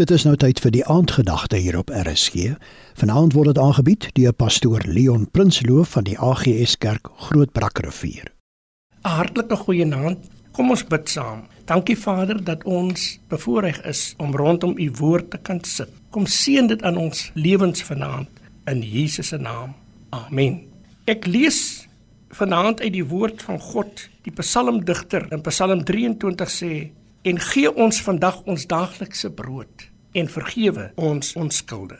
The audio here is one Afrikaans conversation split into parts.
Dit is nou tyd vir die aandgedagte hier op RSG. Vanaand word dit aangebied deur pastoor Leon Prinsloo van die AGS Kerk Grootbrakrivier. 'n Hartlike goeienaand. Kom ons bid saam. Dankie Vader dat ons bevoorreg is om rondom u woord te kan sit. Kom seën dit aan ons lewens vanaand in Jesus se naam. Amen. Ek lees vanaand uit die woord van God. Die psalmdigter in Psalm 23 sê: "En gee ons vandag ons daaglikse brood." En vergewe ons ons skulde.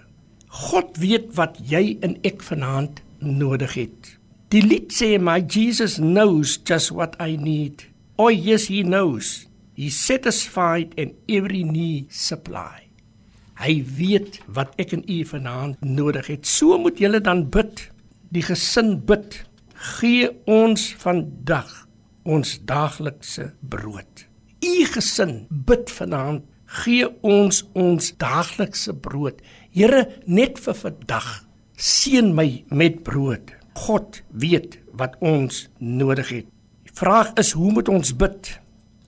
God weet wat jy en ek vanaand nodig het. Die lied sê my Jesus knows just what I need. Oh yes he knows. He satisfied and every need supply. Hy weet wat ek en u vanaand nodig het. So moet julle dan bid. Die gesin bid. Gee ons vandag ons daaglikse brood. U gesin bid vanaand gee ons ons daaglikse brood. Here, net vir vandag, seën my met brood. God weet wat ons nodig het. Die vraag is, hoe moet ons bid?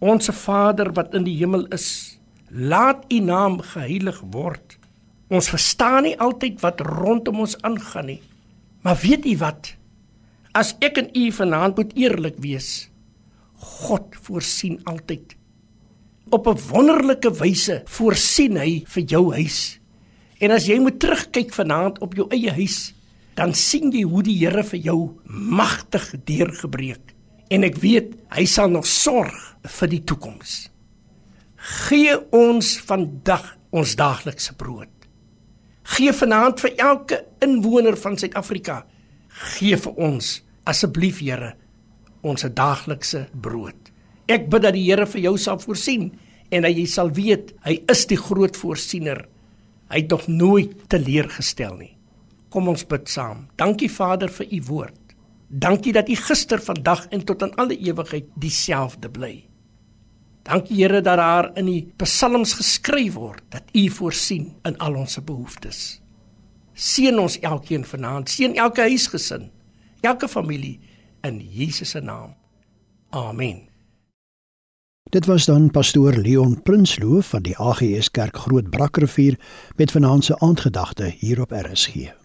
Onse Vader wat in die hemel is, laat U naam geheilig word. Ons verstaan nie altyd wat rondom ons aangaan nie. Maar weet U wat? As ek en U vanaand moet eerlik wees, God voorsien altyd op 'n wonderlike wyse voorsien hy vir jou huis. En as jy moet terugkyk vanaand op jou eie huis, dan sien jy hoe die Here vir jou magtig deurgebreek. En ek weet hy sal nog sorg vir die toekoms. Gee ons vandag ons daaglikse brood. Gee vanaand vir elke inwoner van Suid-Afrika. Gee vir ons asseblief Here ons daaglikse brood. Ek bid dat die Here vir jou sal voorsien en dat jy sal weet hy is die groot voorsiener. Hy het nog nooit teleurgestel nie. Kom ons bid saam. Dankie Vader vir u woord. Dankie dat u gister, vandag en tot in alle ewigheid dieselfde bly. Dankie Here dat daar in die psalms geskryf word dat u voorsien in al ons behoeftes. Seën ons elkeen vanaand, seën elke huisgesin, elke familie in Jesus se naam. Amen. Dit was dan pastoor Leon Prinsloo van die AGS Kerk Groot Brakrivier met vanaand se aandgedagte hier op RSG.